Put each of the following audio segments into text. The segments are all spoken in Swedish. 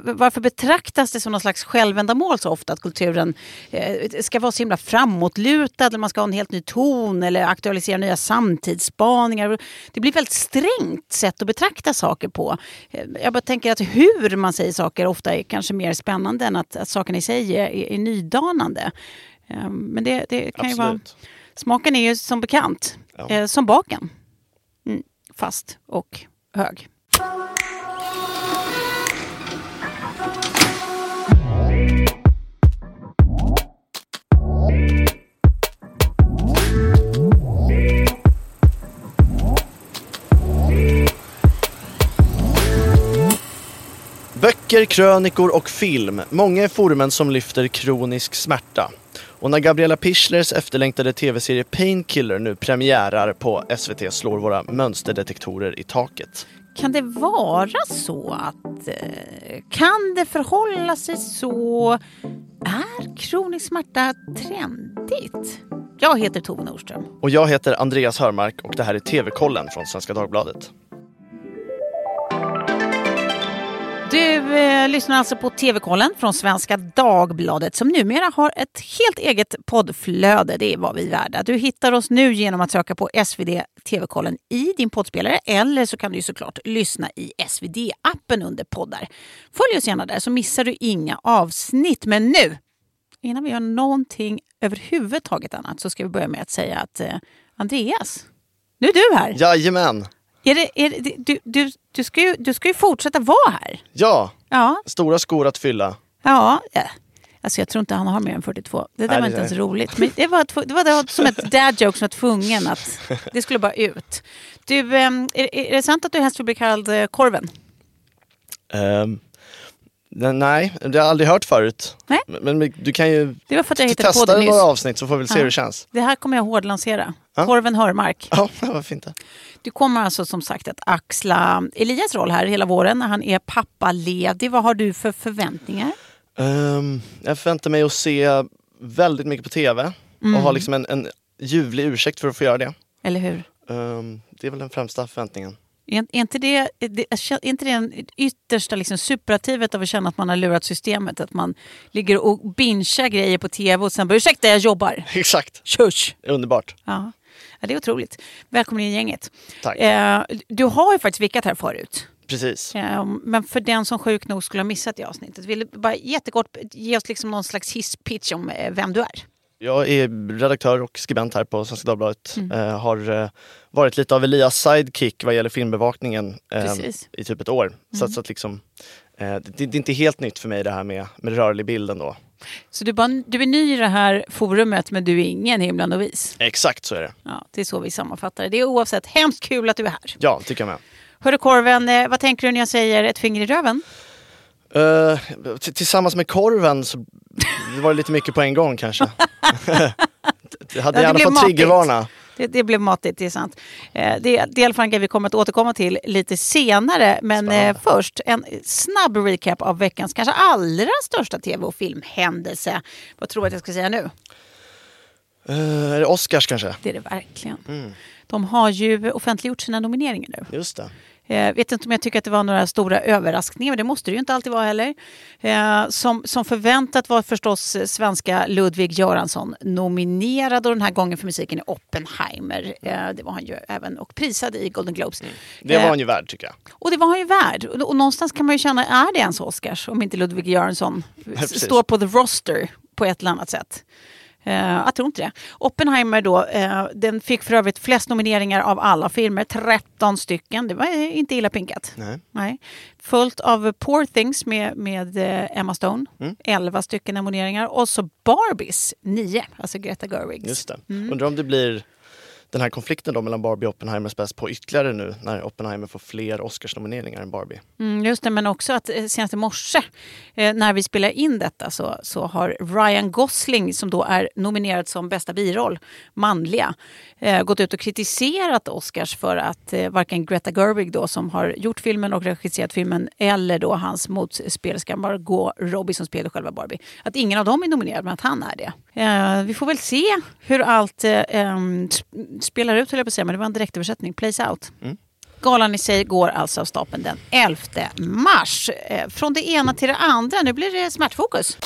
varför betraktas det som någon slags självändamål så ofta att kulturen eh, ska vara så himla framåtlutad, eller man ska ha en helt ny ton eller aktualisera nya samtidsspaningar. Det blir väldigt strängt sätt att betrakta saker på. Eh, jag bara tänker att hur man säger saker ofta är kanske mer spännande än att, att sakerna i sig är, är, är nydanande. Eh, men det, det kan Absolut. ju vara... Smaken är ju som bekant Ja. som baken. Mm, fast och hög. Böcker, krönikor och film. Många är forumen som lyfter kronisk smärta. Och när Gabriella Pischlers efterlängtade tv-serie Painkiller nu premiärar på SVT slår våra mönsterdetektorer i taket. Kan det vara så att... Eh, kan det förhålla sig så? Är kronisk smärta trendigt? Jag heter Tove Nordström. Och jag heter Andreas Hörmark och det här är TV-kollen från Svenska Dagbladet. Du eh, lyssnar alltså på TV-kollen från Svenska Dagbladet som numera har ett helt eget poddflöde. Det är vad vi är värda. Du hittar oss nu genom att söka på SvD TV-kollen i din poddspelare eller så kan du såklart lyssna i SvD-appen under poddar. Följ oss gärna där så missar du inga avsnitt. Men nu, innan vi gör någonting överhuvudtaget annat så ska vi börja med att säga att eh, Andreas, nu är du här. Jajamän! Är det, är det, du, du, du, ska ju, du ska ju fortsätta vara här. Ja, Ja, stora skor att fylla. Ja. Alltså jag tror inte han har mer än 42. Det där Nej, var inte ens roligt. Men det var, det var, som ett dad joke som var tvungen att... Det skulle bara ut. Du, ehm, är, är det sant att du helst vill bli kallad eh, Korven? Den- nej, det har jag aldrig hört förut. Nej. Men, men du kan ju Det var för att jag hittade på testa det några nyss. avsnitt så får vi se Ja. hur det känns. Det här kommer jag hårdlansera. Ja. Korven Hörmark. Ja, vad fint det. Du kommer alltså som sagt att axla Elias roll här hela våren när han är pappaledig. Vad har du för förväntningar? Ehm, jag förväntar mig att se väldigt mycket på TV Mm. och ha liksom en, en ljuvlig ursäkt för att få göra det. Eller hur? Ehm, det är väl den främsta förväntningen. Är, är, inte det, är inte det en yttersta liksom superlativet av att känna att man har lurat systemet? Att man ligger och bingear grejer på tv och sen bara ursäkta jag jobbar. Exakt, Tjush! underbart. Ja. ja, det är otroligt. Välkommen in i gänget. Tack. Eh, du har ju faktiskt vickat här förut. Precis. Eh, men för den som sjuk nog skulle ha missat det avsnittet, vill du bara jättekort ge oss liksom någon slags hisspitch om eh, vem du är? Jag är redaktör och skribent här på Svenska Dagbladet. Mm. Eh, har eh, varit lite av Elias sidekick vad gäller filmbevakningen eh, i typ ett år. Så, Mm. att, så att liksom, eh, det, det är inte helt nytt för mig det här med, med rörlig bild ändå. Så du, bara, du är ny i det här forumet men du är ingen himla novis. Exakt så är det. Ja, det är så vi sammanfattar det. Det är oavsett hemskt kul att du är här. Ja, tycker jag med. Hörru Korven, eh, vad tänker du när jag säger ett finger i röven? Eh, tillsammans med korven så det var det lite mycket på en gång kanske. jag hade gärna fått triggervarna. Det, det blev matigt, det är sant. Eh, det, det är i alla fall en grej vi kommer att återkomma till lite senare. Men eh, först en snabb recap av veckans kanske allra största tv och filmhändelse. Vad tror du att jag ska säga nu? Uh, är det Oscars kanske? Det är det verkligen. Mm. De har ju offentliggjort sina nomineringar nu. Just det. Jag vet inte om jag tycker att det var några stora överraskningar, men det måste det ju inte alltid vara heller. Eh, som, som förväntat var förstås eh, svenska Ludvig Göransson nominerad och den här gången för musiken i Oppenheimer. Eh, det var han ju även och prisad i Golden Globes. Det var Eh, han ju värd tycker jag. och det var han ju värd. Och, och någonstans kan man ju känna, är det ens Oscars om inte Ludvig Göransson precis. står på the roster på ett eller annat sätt? Eh, jag tror inte det. Oppenheimer då, eh, den fick för övrigt flest nomineringar av alla filmer, 13 stycken. Det var eh, inte illa pinkat. Nej. Nej. Följt av Poor Things med, med eh, Emma Stone, Mm. 11 stycken nomineringar. Och så Barbies, 9, alltså Greta Gerwigs. Just det. Mm. Undrar om det blir den här konflikten då mellan Barbie och Oppenheimer späs på ytterligare nu när Oppenheimer får fler Oscarsnomineringar än Barbie. Mm, just det, men också att eh, senast i morse eh, när vi spelar in detta så, så har Ryan Gosling som då är nominerad som bästa biroll, manliga, eh, gått ut och kritiserat Oscars för att eh, varken Greta Gerwig då som har gjort filmen och regisserat filmen eller då hans motspelerska Margot Robbie som spelar själva Barbie. Att ingen av dem är nominerad men att han är det. Eh, vi får väl se hur allt eh, ehm, spelar ut höll jag på att säga men det var en direktöversättning, Plays Out. Galan i sig går alltså av stapeln den 11 mars. Eh, från det ena till det andra, nu blir det smärtfokus.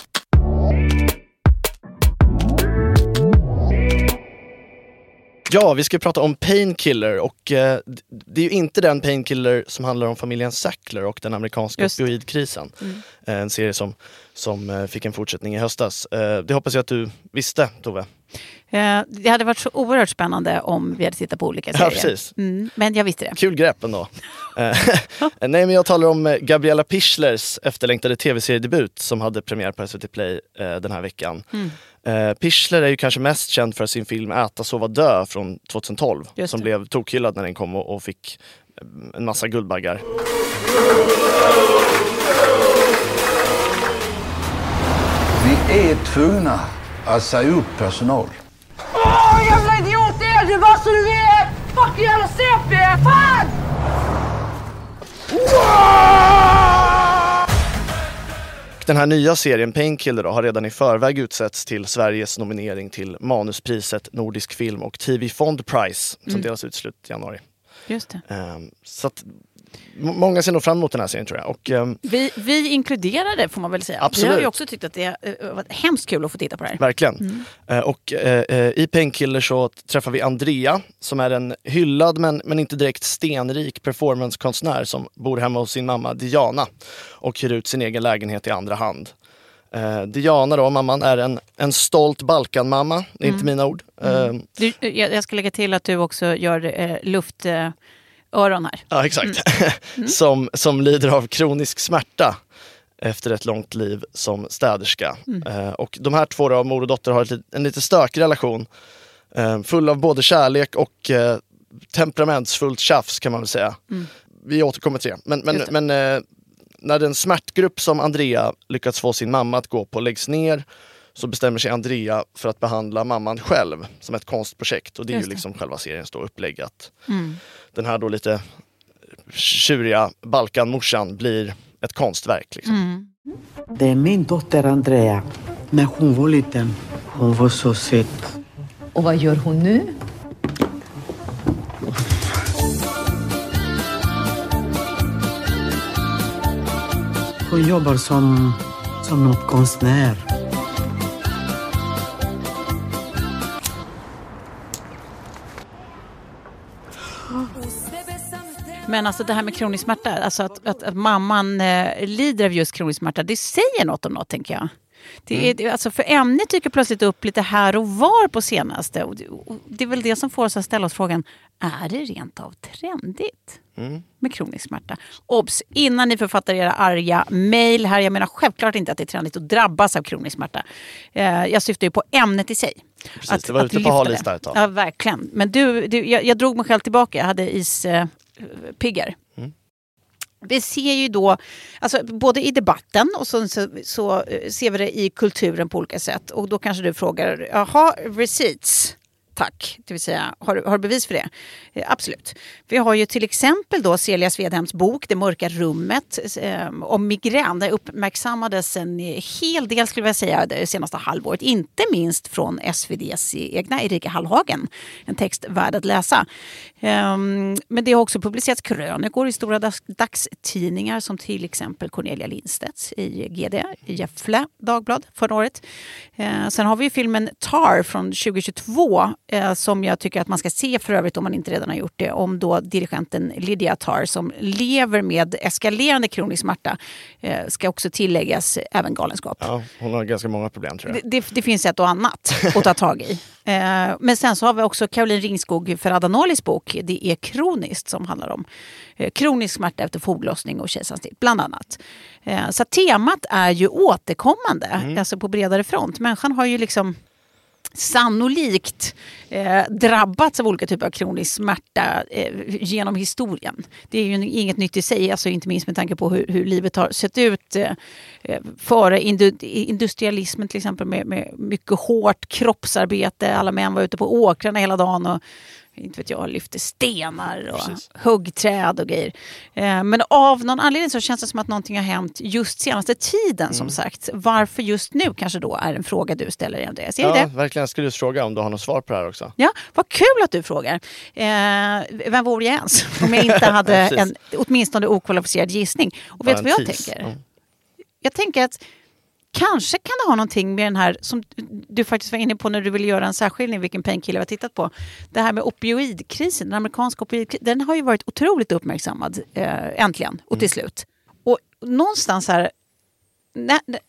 Ja, vi ska prata om Painkiller och eh, det är ju inte den Painkiller som handlar om familjen Sackler och den amerikanska opioidkrisen. Mm. Eh, en serie som, som eh, fick en fortsättning i höstas. Eh, det hoppas jag att du visste, Tove. Eh, det hade varit så oerhört spännande om vi hade tittat på olika serier. Ja, precis. Mm, men jag visste det. Kul grepp ändå. Eh, nej, men jag talar om Gabriella Pischlers efterlängtade tv-seriedebut som hade premiär på SVT Play den här veckan. Mm. Eh, Pichler är ju kanske mest känd för sin film Äta, sova, dö från 2012 som blev tokhyllad när den kom och, och fick eh, en massa Guldbaggar. Vi är tvungna att säga upp personal. Åh, jävla idiot! Det är du bara så du vet! Fucking jävla CP! Fan! Den här nya serien Painkiller har redan i förväg utsetts till Sveriges nominering till Manuspriset Nordisk film och TV Fond Prize som mm. delas ut i januari. Just det. Um, så att, många ser nog fram emot den här serien tror jag. Och, um, vi, vi inkluderade får man väl säga. Absolut. Vi har ju också tyckt att det uh, var hemskt kul att få titta på det här. Verkligen. Mm. Uh, och uh, i Painkiller så träffar vi Andrea som är en hyllad men, men inte direkt stenrik performancekonstnär som bor hemma hos sin mamma Diana och hyr ut sin egen lägenhet i andra hand. Uh, Diana då, mamman, är en, en stolt Balkanmamma. Det är mm. inte mina ord. Mm. Du, jag, jag ska lägga till att du också gör luft öron här. Ja, exakt. Mm. mm. som, som lider av kronisk smärta efter ett långt liv som städerska. Mm. Eh, och de här två, då, mor och dotter, har en lite stökig relation. Eh, full av både kärlek och eh, temperamentsfullt tjafs kan man väl säga. Mm. Vi återkommer till det. Men, men, men när den smärtgrupp som Andrea lyckats få sin mamma att gå på läggs ner så bestämmer sig Andrea för att behandla mamman själv som ett konstprojekt. Och det är ju liksom själva seriens då upplägg att mm. den här då lite tjuriga Balkanmorsan blir ett konstverk. Liksom. Mm. Det är min dotter Andrea. När hon var liten, hon var så söt. Och vad gör hon nu? Hon jobbar som, som något konstnär. Men alltså det här med kronisk smärta, alltså att, att, att mamman eh, lider av just kronisk smärta, det säger något om något tänker jag. Det är, mm. alltså för ämnet dyker plötsligt upp lite här och var på senaste. Och det, och det är väl det som får oss att ställa oss frågan, är det rent av trendigt? Mm. Med kronisk smärta. Obs! Innan ni författar era arga mejl här. Jag menar självklart inte att det är trendigt att drabbas av kronisk smärta. Eh, jag syftar ju på ämnet i sig. Precis, att, det var ute på hal is där ett tag. Ja, verkligen. Men du, du jag, jag, drog mig själv tillbaka. Jag hade piggar. Mm. Vi ser ju då, alltså både i debatten och så, så, så, eh, ser vi det i kulturen på olika sätt. Och då kanske du frågar, jaha, receipts? Tack, det vill säga har, har du bevis för det? Eh, absolut. Vi har ju till exempel då Celia Svedhems bok Det mörka rummet eh, om migrän. Det uppmärksammades en hel del skulle jag säga det senaste halvåret. Inte minst från SVDs egna Erika Hallhagen. En text värd att läsa. Eh, men det har också publicerats krönikor i stora dagstidningar som till exempel Cornelia Lindstedts i GD, i Gefle Dagblad förra året. Eh, sen har vi filmen Tar från 2022 eh, som jag tycker att man ska se för övrigt om man inte redan har gjort det, om då dirigenten Lydia Tar som lever med eskalerande kronisk smärta. Eh, ska också tilläggas även galenskap. Ja, hon har ganska många problem tror jag. Det, det, det finns ett och annat att ta tag i. Eh, men sen så har vi också Caroline Ringskog Ferrada Nolis bok Det är kroniskt som handlar om eh, kronisk smärta efter foglossning och kejsarsnitt bland annat. Eh, så temat är ju återkommande, mm. alltså på bredare front. Människan har ju liksom sannolikt eh, drabbats av olika typer av kronisk smärta eh, genom historien. Det är ju inget nytt i sig, alltså inte minst med tanke på hur, hur livet har sett ut eh, eh före industrialismen till exempel med, med, mycket hårt kroppsarbete. Alla män var ute på åkrarna hela dagen och inte vet jag, lyfter stenar och Precis. huggträd och grejer. Eh, men av någon anledning så känns det som att någonting har hänt just senaste tiden som sagt. Varför just nu kanske då är en fråga du ställer Andreas. Är Ja, det? verkligen. Jag skulle just fråga om du har något svar på det här också. Ja, vad kul att du frågar. Eh, vem vore jag ens om jag inte hade en åtminstone okvalificerad gissning? Och vet du vad jag tänker? Ja. Jag tänker att kanske kan det ha någonting med den här som du faktiskt var inne på när du ville göra en särskiljning vilken painkiller vi har tittat på. Det här med opioidkrisen, den amerikanska opioidkrisen, den har ju varit otroligt uppmärksammad eh, äntligen och till slut. Och någonstans här Nej, nej,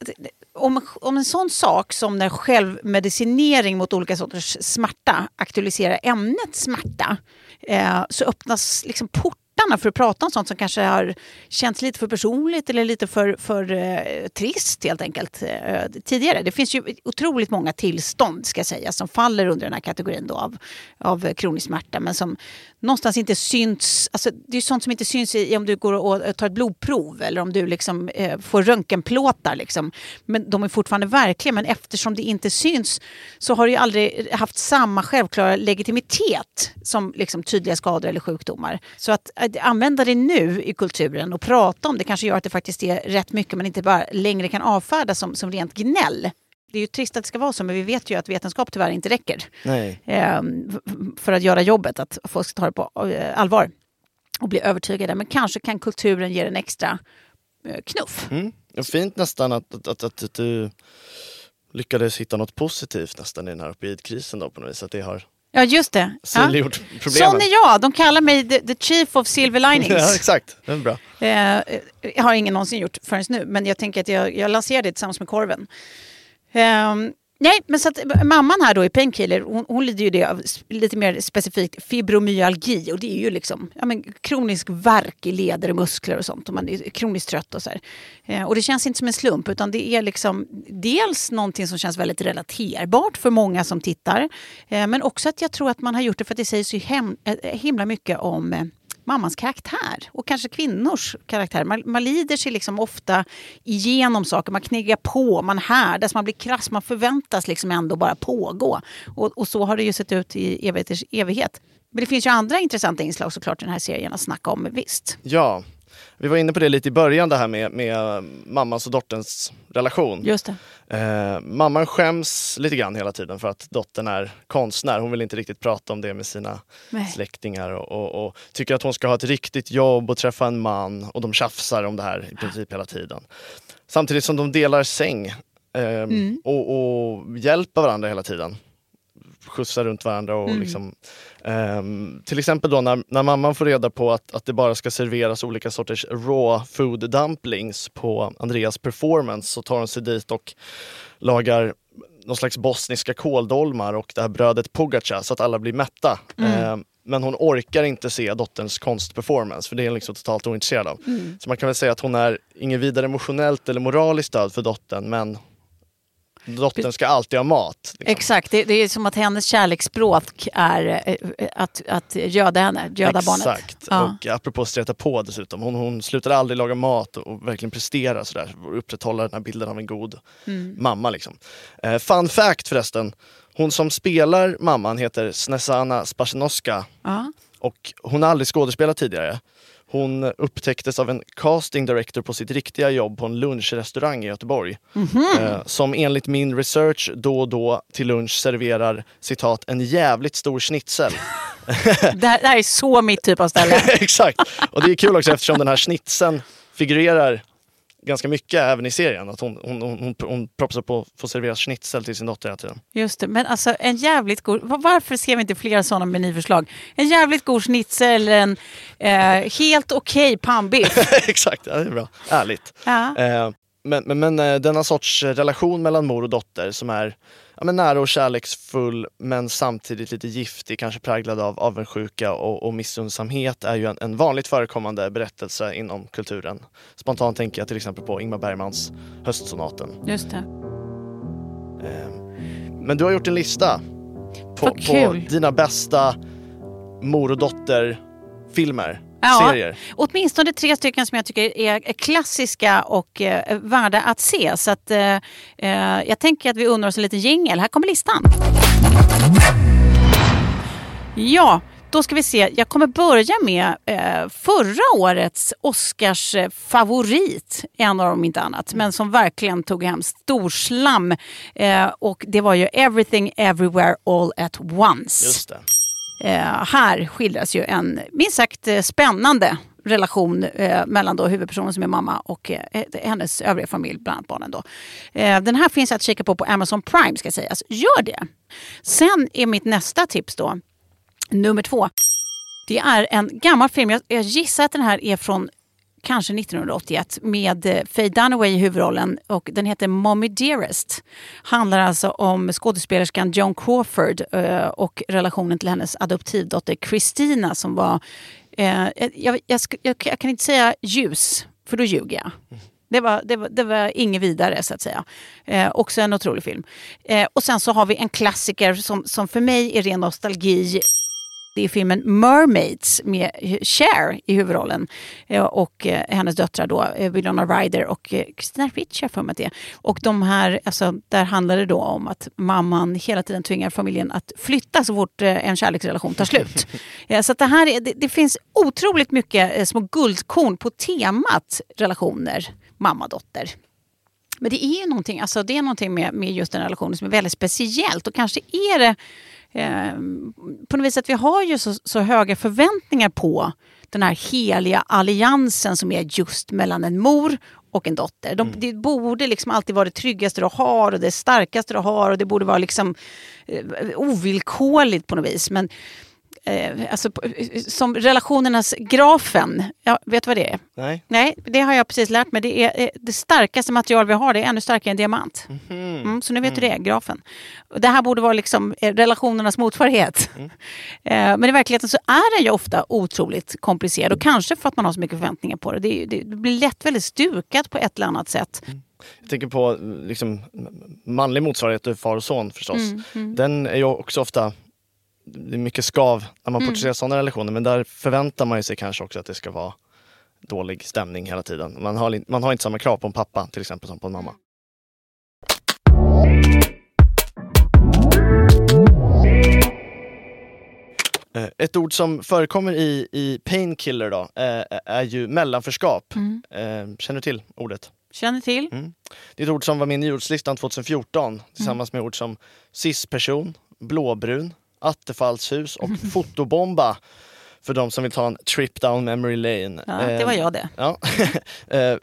om, om en sån sak som när självmedicinering mot olika sorters smärta aktualiserar ämnet smärta eh, så öppnas liksom portarna för att prata om sånt som kanske har känts lite för personligt eller lite för, för eh, trist helt enkelt eh, tidigare. Det finns ju otroligt många tillstånd ska jag säga som faller under den här kategorin då av, av kronisk smärta men som någonstans inte syns. Alltså, det är sånt som inte syns i, om du går och tar ett blodprov eller om du liksom, eh, får röntgenplåtar. Liksom. Men de är fortfarande verkliga. Men eftersom det inte syns så har det ju aldrig haft samma självklara legitimitet som liksom, tydliga skador eller sjukdomar. Så att, eh, att använda det nu i kulturen och prata om det kanske gör att det faktiskt är rätt mycket man inte bara längre kan avfärda som, som rent gnäll. Det är ju trist att det ska vara så, men vi vet ju att vetenskap tyvärr inte räcker eh, för att göra jobbet, att folk ska ta det på eh, allvar och bli övertygade. Men kanske kan kulturen ge en extra eh, knuff. Mm. Fint nästan att, att, att, att du lyckades hitta något positivt nästan i den här opioidkrisen då på något vis. Att det har Ja, just det. Ja. problemen. Sån är jag. De kallar mig the, the chief of silver Ja, linings. exakt. Det är bra. Eh, jag har ingen någonsin gjort förrän nu, men jag tänker att jag, jag lanserar det tillsammans med korven. Um, nej, men så att eh, mamman här då i Painkiller, hon, hon lider ju det av lite mer specifikt fibromyalgi och det är ju liksom ja, men, kronisk värk i leder och muskler och sånt och man är kroniskt trött och så här. Ehm, och det känns inte som en slump utan det är liksom dels någonting som känns väldigt relaterbart för många som tittar. uh, men också att jag tror att man har gjort det för att det säger så hem, eh, eh, himla mycket om mammans karaktär och kanske kvinnors karaktär. Man, man lider sig liksom ofta igenom saker, man knegar på, man härdas, man blir krass, man förväntas liksom ändå bara pågå. Och, och så har det ju sett ut i evigheters evighet. Men det finns ju andra intressanta inslag såklart i den här serien att snacka om, visst. Ja, vi var inne på det lite i början det här med, med mammans och dotterns relation. Just. Eh, mamman skäms lite grann hela tiden för att dottern är konstnär. Hon vill inte riktigt prata om det med sina Nej. släktingar och, och, och tycker att hon ska ha ett riktigt jobb och träffa en man och de tjafsar om det här i princip hela tiden. Samtidigt som de delar säng eh, och, och hjälper varandra hela tiden. Skjutsar runt varandra och liksom ehm, till exempel då när, när mamman får reda på att, att det bara ska serveras olika sorters raw food dumplings på Andreas performance så tar hon sig dit och lagar någon slags bosniska kåldolmar och det här brödet pogacha så att alla blir mätta. Ehm, men hon orkar inte se dotterns konstperformance för det är hon liksom totalt ointresserad av. Så man kan väl säga att hon är ingen vidare emotionellt eller moraliskt stöd för dottern men dottern ska alltid ha mat. Liksom. Exakt, det, det är som att hennes kärleksspråk är eh, att, att göda henne, göda barnet. Exakt. Ja. Och apropå streta på dessutom. Hon, hon slutar aldrig laga mat och, verkligen prestera sådär. Upprätthålla den här bilden av en god Mm. mamma. Liksom. Eh, fun fact förresten. Hon som spelar mamman heter Snesana Spasinoska. Ja. Och hon har aldrig skådespelat tidigare. Hon upptäcktes av en casting director på sitt riktiga jobb på en lunchrestaurang i Göteborg. Mhm. Eh, som enligt min research då och då till lunch serverar citat en jävligt stor schnitzel. Det, här, det här är så mitt typ av ställe. Exakt! Och det är kul också eftersom den här schnitzeln figurerar ganska mycket även i serien. Att hon, hon, hon, hon, propsar på att få servera schnitzel till sin dotter hela tiden. Just det, men alltså en jävligt god... var- Varför ser vi inte flera sådana menyförslag? En jävligt god schnitzel eller en eh, helt okej pannbiff. Exakt, ja, det är bra. Ärligt. Ja. Eh, men men, men eh, denna sorts relation mellan mor och dotter som är ja, men nära och kärleksfull men samtidigt lite giftig, kanske präglad av avundsjuka och, och missundsamhet är ju en, en vanligt förekommande berättelse inom kulturen. Spontant tänker jag till exempel på Ingmar Bergmans Höstsonaten. Just det. Eh, Men du har gjort en lista på, på dina bästa mor och dotter-filmer, Ja. serier. Åtminstone tre stycken som jag tycker är klassiska och eh, värda att se. Så att, eh, eh, jag tänker att vi undrar oss en liten jingel. Här kommer listan. Ja, Då ska vi se, jag kommer börja med eh, förra årets Oscars eh, favorit, en av dem inte annat, men som verkligen tog hem storslam. Eh, och det var ju Everything Everywhere All At Once. Just det. Eh, här skildras ju en minst sagt eh, spännande relation eh, mellan då huvudpersonen som är mamma och eh, eh, hennes övriga familj, bland annat barnen. Då. Eh, den här finns att kika på på Amazon Prime ska sägas. Gör det! Sen är mitt nästa tips då, nummer två. Det är en gammal film, jag, jag gissar att den här är från kanske 1981 med eh, Faye Dunaway i huvudrollen och den heter Mommy Dearest. Handlar alltså om skådespelerskan Joan Crawford eh, och relationen till hennes adoptivdotter Christina som var, eh, jag, jag, jag, jag kan inte säga ljus, för då ljuger jag. Det var, det, var, det var inget vidare så att säga. Eh, också en otrolig film. Eh, och sen så har vi en klassiker som, som för mig är ren nostalgi. Det är filmen Mermaids med Cher i huvudrollen. Eh, och eh, hennes döttrar då, eh, Winona Ryder och Christina Ricci har för mig det. Och de här, alltså, där handlar det då om att mamman hela tiden tvingar familjen att flytta så fort en kärleksrelation tar slut. Så det, här är, det, det finns otroligt mycket små guldkorn på temat relationer mamma-dotter. Men det är ju någonting, alltså det är någonting med, med just den relationen som är väldigt speciellt och kanske är det eh, på något vis att vi har ju så, så höga förväntningar på den här heliga alliansen som är just mellan en mor och en dotter. De, Det borde liksom alltid vara det tryggaste du har och det starkaste du har och det borde vara liksom eh, ovillkorligt på något vis. Men eh, alltså, på- som relationernas grafen, ja, vet du vad det är? Nej. Nej, det har jag precis lärt mig. Det är eh, det starkaste material vi har, det är ännu starkare än diamant. Mm, så nu vet du det, grafen. Och Det här borde vara liksom eh, relationernas motsvarighet. Eh, Men i verkligheten så är den ju ofta otroligt komplicerad och kanske för att man har så mycket förväntningar på det. Det, det blir lätt väldigt stukat på ett eller annat sätt. Jag tänker på liksom, manlig motsvarighet till far och son förstås. Den är ju också ofta, det är mycket skav när man porträtterar sådana relationer men där förväntar man sig kanske också att det ska vara dålig stämning hela tiden. Man har, man har inte samma krav på en pappa till exempel som på en mamma. Eh, Ett ord som förekommer i, i Painkiller då, eh, är ju mellanförskap. Eh, Känner du till ordet? Känner till? Det är ett ord som var med i nyordslistan 2014 tillsammans med ord som cisperson, blåbrun, attefallshus och fotobomba. För de som vill ta en trip down memory lane. Ja, det var jag det. Ja. Eh,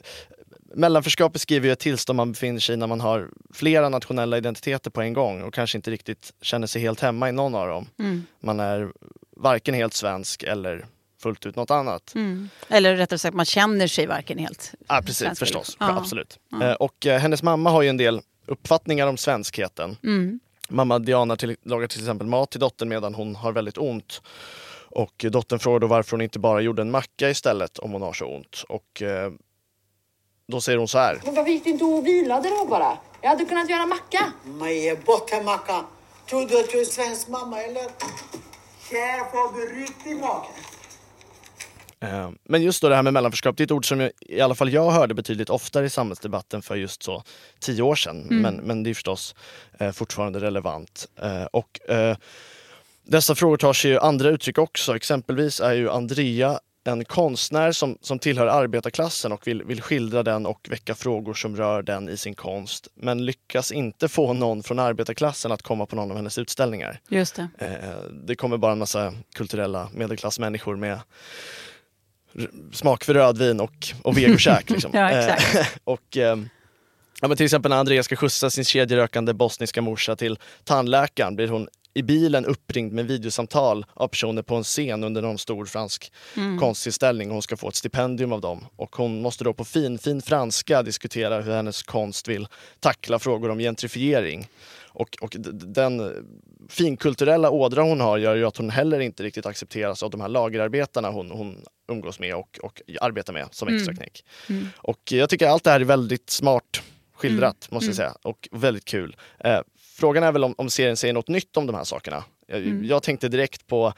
Mellanförskap beskriver ju ett tillstånd man befinner sig i när man har flera nationella identiteter på en gång och kanske inte riktigt känner sig helt hemma i någon av dem. Mm. Man är varken helt svensk eller fullt ut något annat. Mm. Eller rättare sagt, man känner sig varken helt Ja, precis, svensk förstås. Ja. Absolut. Eh, Och eh, hennes mamma har ju en del uppfattningar om svenskheten. Mm. Mamma Diana till, lagar till exempel mat till dottern medan hon har väldigt ont. Och dottern frågar då varför hon inte bara gjorde en macka istället om hon har så ont. Och eh, då säger hon så här. Men varför gick du inte och vilade då bara? Jag hade kunnat göra macka. Men ge bort en macka. Tror du att du är svensk mamma eller? Här får du riktigt mage. Eh, Men just då det här med mellanförskap, det är ett ord som jag, i alla fall jag hörde betydligt oftare i samhällsdebatten för just så tio år sedan. Men, men det är förstås eh, fortfarande relevant. Eh, och eh, dessa frågor tar sig ju andra uttryck också. Exempelvis är ju Andrea en konstnär som, som tillhör arbetarklassen och vill, vill skildra den och väcka frågor som rör den i sin konst. Men lyckas inte få någon från arbetarklassen att komma på någon av hennes utställningar. Just det. Eh, det kommer bara en massa kulturella medelklassmänniskor med smak för rödvin och, och vegokäk. Liksom. Ja. Eh, och, ehm, ja, men till exempel när Andreas ska skjutsa sin kedjerökande bosniska morsa till tandläkaren blir hon i bilen uppringd med videosamtal av personer på en scen under någon stor fransk konsttillställning. Hon ska få ett stipendium av dem. Och hon måste då på fin, fin franska diskutera hur hennes konst vill tackla frågor om gentrifiering. Och, och den finkulturella ådra hon har gör ju att hon heller inte riktigt accepteras av de här lagerarbetarna hon, hon umgås med och, och arbetar med som extraknäck. Och jag tycker allt det här är väldigt smart skildrat måste jag säga och väldigt kul. Eh, frågan är väl om, om serien säger något nytt om de här sakerna. Jag, jag tänkte direkt på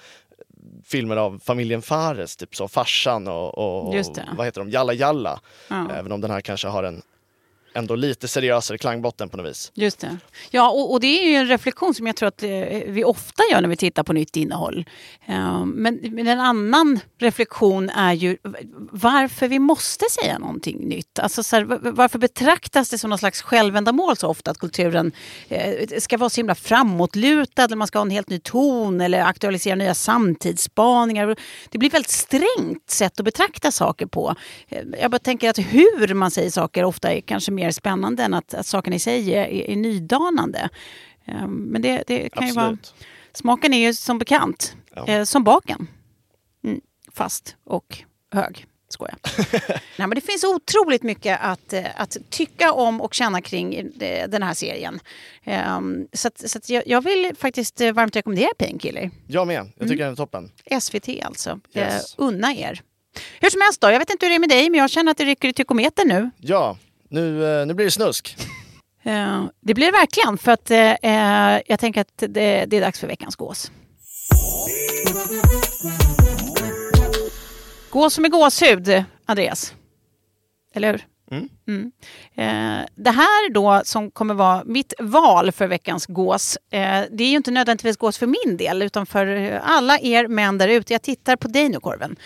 filmer av familjen Fares, typ så Farsan och, och, vad heter de, Jalla Jalla. Ja. Även om den här kanske har en ändå lite seriösare klangbotten på något vis. Just det. Ja, och, och det är ju en reflektion som jag tror att eh, vi ofta gör när vi tittar på nytt innehåll. Ehm, men, men en annan reflektion är ju varför vi måste säga någonting nytt. Alltså så här, varför betraktas det som någon slags självändamål så ofta att kulturen eh, ska vara så himla framåtlutad, eller man ska ha en helt ny ton eller aktualisera nya samtidsspaningar. Det blir ett väldigt strängt sätt att betrakta saker på. Ehm, jag bara tänker att hur man säger saker ofta är kanske mer spännande än att, att sakerna i sig är, är, är nydanande. Eh, Men det, det kan ju vara... Absolut. Smaken är ju som bekant Ja. eh, som baken. Mm, fast och hög. Skojar. Nej, men det finns otroligt mycket att, eh, att tycka om och känna kring eh, den här serien. Ehm, så att, så att jag, jag vill faktiskt varmt rekommendera Painkiller. Jag med, jag tycker den är toppen. SVT alltså. Yes. Eh, unna er. Hur som helst då, jag vet inte hur det är med dig men jag känner att det rycker i tykometern nu. Ja, nu, eh, nu blir det snusk. Det blir det verkligen för att eh, eh, jag tänker att det, det är dags för veckans gås. Gås som är gåshud, Andreas. Eller hur? Mm. Eh, det här då som kommer vara mitt val för veckans gås. Eh, det är ju inte nödvändigtvis gås för min del utan för alla er män där ute. Jag tittar på dig nu Korven.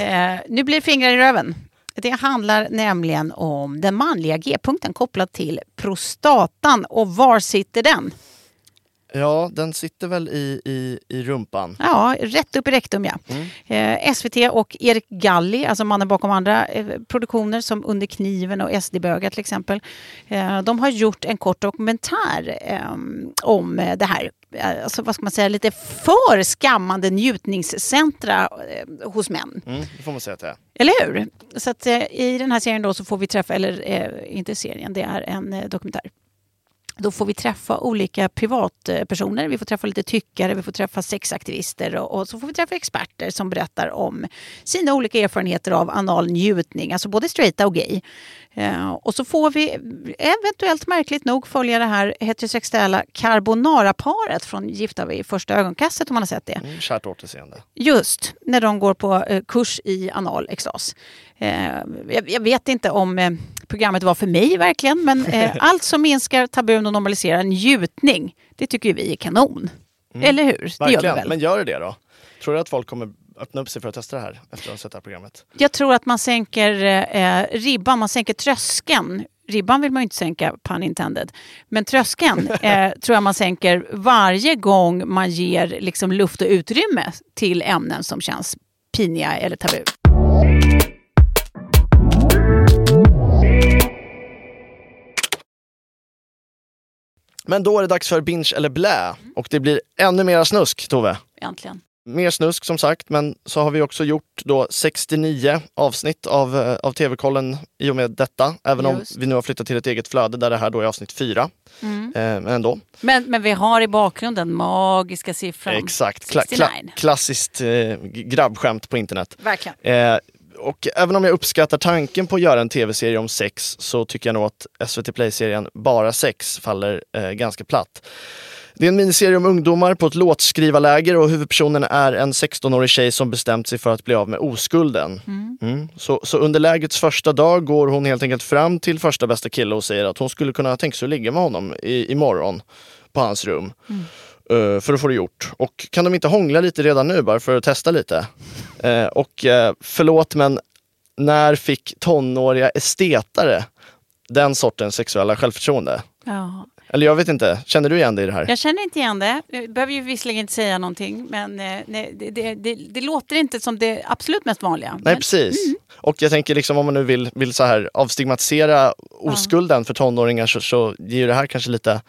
Eh, nu blir det fingrar i röven. Det handlar nämligen om den manliga G-punkten kopplad till prostatan. Och var sitter den? Ja, den sitter väl i, i, i rumpan. Ja, rätt upp i rektum ja. Eh, SVT och Erik Galli, alltså mannen bakom andra eh, produktioner som Under kniven och SD-bögar till exempel. Eh, de har gjort en kort dokumentär eh, om det här. Eh, Alltså, vad ska man säga, lite för skammande njutningscentra eh, hos män. Mm, det får man säga att det är. Eller hur? Så att, eh, i den här serien då så får vi träffa, eller eh, inte serien, det är en eh, dokumentär. Då får vi träffa olika privatpersoner, vi får träffa lite tyckare, vi får träffa sexaktivister och, och så får vi träffa experter som berättar om sina olika erfarenheter av anal njutning, alltså både straighta och gay. Eh, och så får vi eventuellt märkligt nog följa det här heterosexuella carbonara-paret från Gifta vid första ögonkastet om man har sett det. Mm, kärt återseende. Just när de går på eh, kurs i anal extas. Eh, jag, jag vet inte om eh, programmet var för mig verkligen, men eh, allt som minskar tabun och normaliserar njutning, det tycker vi är kanon. Eller hur? Det gör vi Verkligen, väl? men gör det det då? Tror du att folk kommer öppna upp sig för att testa det här efter att ha sett det här programmet? Jag tror att man sänker eh, ribban, man sänker tröskeln. Ribban vill man ju inte sänka, pun intended. Men tröskeln eh, tror jag man sänker varje gång man ger liksom, luft och utrymme till ämnen som känns piniga eller tabu. Men då är det dags för binge eller blä. Och det blir ännu mera snusk, Tove. Äntligen. Mer snusk som sagt, men så har vi också gjort då 69 avsnitt av, eh, av TV-kollen i och med detta. Även Just. om vi nu har flyttat till ett eget flöde där det här då är avsnitt 4. Mm. Eh, men ändå. Men, men vi har i bakgrunden magiska siffran. Exakt. Kla, 69. kla, klassiskt eh, grabbskämt på internet. Verkligen. Eh, och även om jag uppskattar tanken på att göra en tv-serie om sex så tycker jag nog att SVT Play-serien Bara sex faller eh, ganska platt. Det är en miniserie om ungdomar på ett låtskrivarläger och huvudpersonen är en 16-årig tjej som bestämt sig för att bli av med oskulden. Mm. Så, så under lägrets första dag går hon helt enkelt fram till första bästa kille och säger att hon skulle kunna tänka sig att ligga med honom i, imorgon på hans rum. Eh, för att få det gjort. Och kan de inte hångla lite redan nu bara för att testa lite? Eh, och eh, förlåt men när fick tonåriga estetare den sortens sexuella självförtroende? Ja. Eller jag vet inte, känner du igen dig i det här? Jag känner inte igen det. Jag behöver ju visserligen inte säga någonting, men nej, det, det, det, det låter inte som det absolut mest vanliga. Nej men, precis. Och jag tänker liksom om man nu vill, vill så här avstigmatisera oskulden för tonåringar så, så ger det här kanske lite,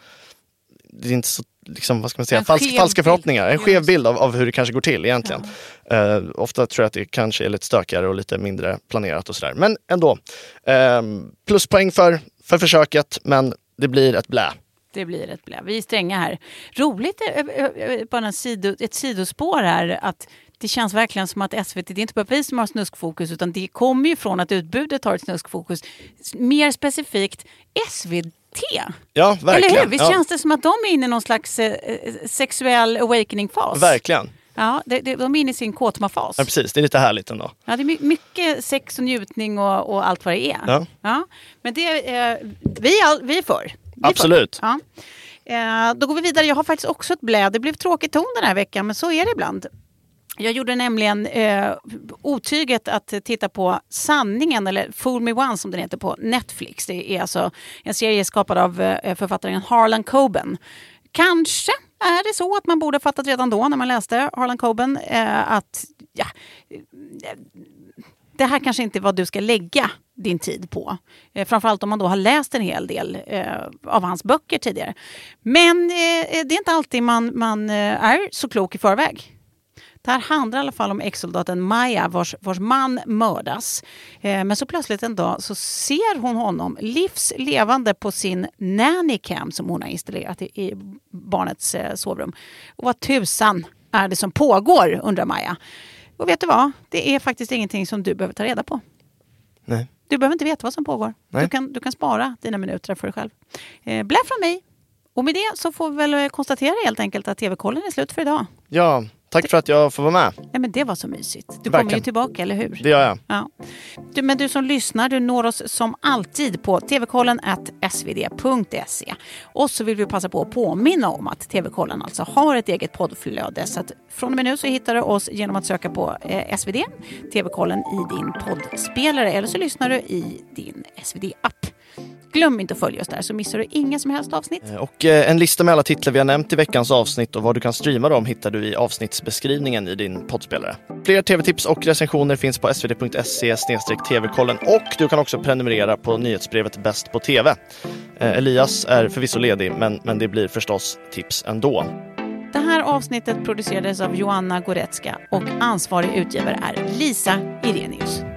det är inte så, liksom, vad ska man säga, En Fals, skev falska förhoppningar. En skev bild av, av hur det kanske går till egentligen. Eh, ofta tror jag att det kanske är lite stökigare och lite mindre planerat och sådär. Men ändå. Um, pluspoäng för, för försöket men det blir ett blä. Det blir ett blä. Vi är stränga här. Roligt, eh, eh, eh, bara sido, ett sidospår här, att det känns verkligen som att SVT, det är inte bara vi som har snuskfokus, utan det kommer ju från att utbudet har ett snuskfokus. Mer specifikt SVT. Ja, verkligen. Eller hur? Visst ja, känns det som att de är inne i någon slags eh, eh, sexuell awakening-fas? Verkligen. Ja, det, det, de är inne i sin kåtmafas. Ja, precis. Det är lite härligt ändå. Ja, det är my- mycket sex och njutning och, och allt vad det är. Ja. Men det, eh, vi, är all, vi är för. Vi är för. Absolut. Ja. Eh, då går vi vidare. Jag har faktiskt också ett blä. Det blev tråkig ton den här veckan, men så är det ibland. Jag gjorde nämligen eh, otyget att titta på Sanningen, eller Fool Me Once som den heter på Netflix. Det är alltså en serie skapad av eh, författaren Harlan Coben. Kanske är det så att man borde ha fattat redan då när man läste Harlan Coben eh, att ja, eh, det här kanske inte är vad du ska lägga din tid på. Eh, framförallt om man då har läst en hel del eh, av hans böcker tidigare. Men eh, det är inte alltid man, man eh, är så klok i förväg. Det här handlar i alla fall om ex-soldaten Maja vars, vars man mördas. Eh, men så plötsligt en dag så ser hon honom livs levande på sin nannycam som hon har installerat i, i barnets eh, sovrum. Och vad tusan är det som pågår undrar Maja. Och vet du vad? Det är faktiskt ingenting som du behöver ta reda på. Nej. Du behöver inte veta vad som pågår. Nej. Du kan, du kan spara dina minuter för dig själv. Eh, blä från mig. Och med det så får vi väl konstatera helt enkelt att TV-kollen är slut för idag. Ja, tack för att jag får vara med. Ja, men det var så mysigt. Du kommer ju Verkligen. tillbaka, eller hur? Det gör jag. Ja. Du, men du som lyssnar, du når oss som alltid på tvkollen svd.se. Och så vill vi passa på att påminna om att TV-kollen alltså har ett eget poddflöde. Så att från och med nu så hittar du oss genom att söka på eh, SvD, TV-kollen i din poddspelare eller så lyssnar du i din SvD-app. Glöm inte att följa oss där så missar du inga som helst avsnitt. Och eh, en lista med alla titlar vi har nämnt i veckans avsnitt och vad du kan streama dem hittar du i avsnittsbeskrivningen i din poddspelare. Fler tv-tips och recensioner finns på svd.se tvkollen och du kan också prenumerera på nyhetsbrevet Bäst på TV. Eh, Elias är förvisso ledig men, men det blir förstås tips ändå. Det här avsnittet producerades av Joanna Goretzka och ansvarig utgivare är Lisa Irenius.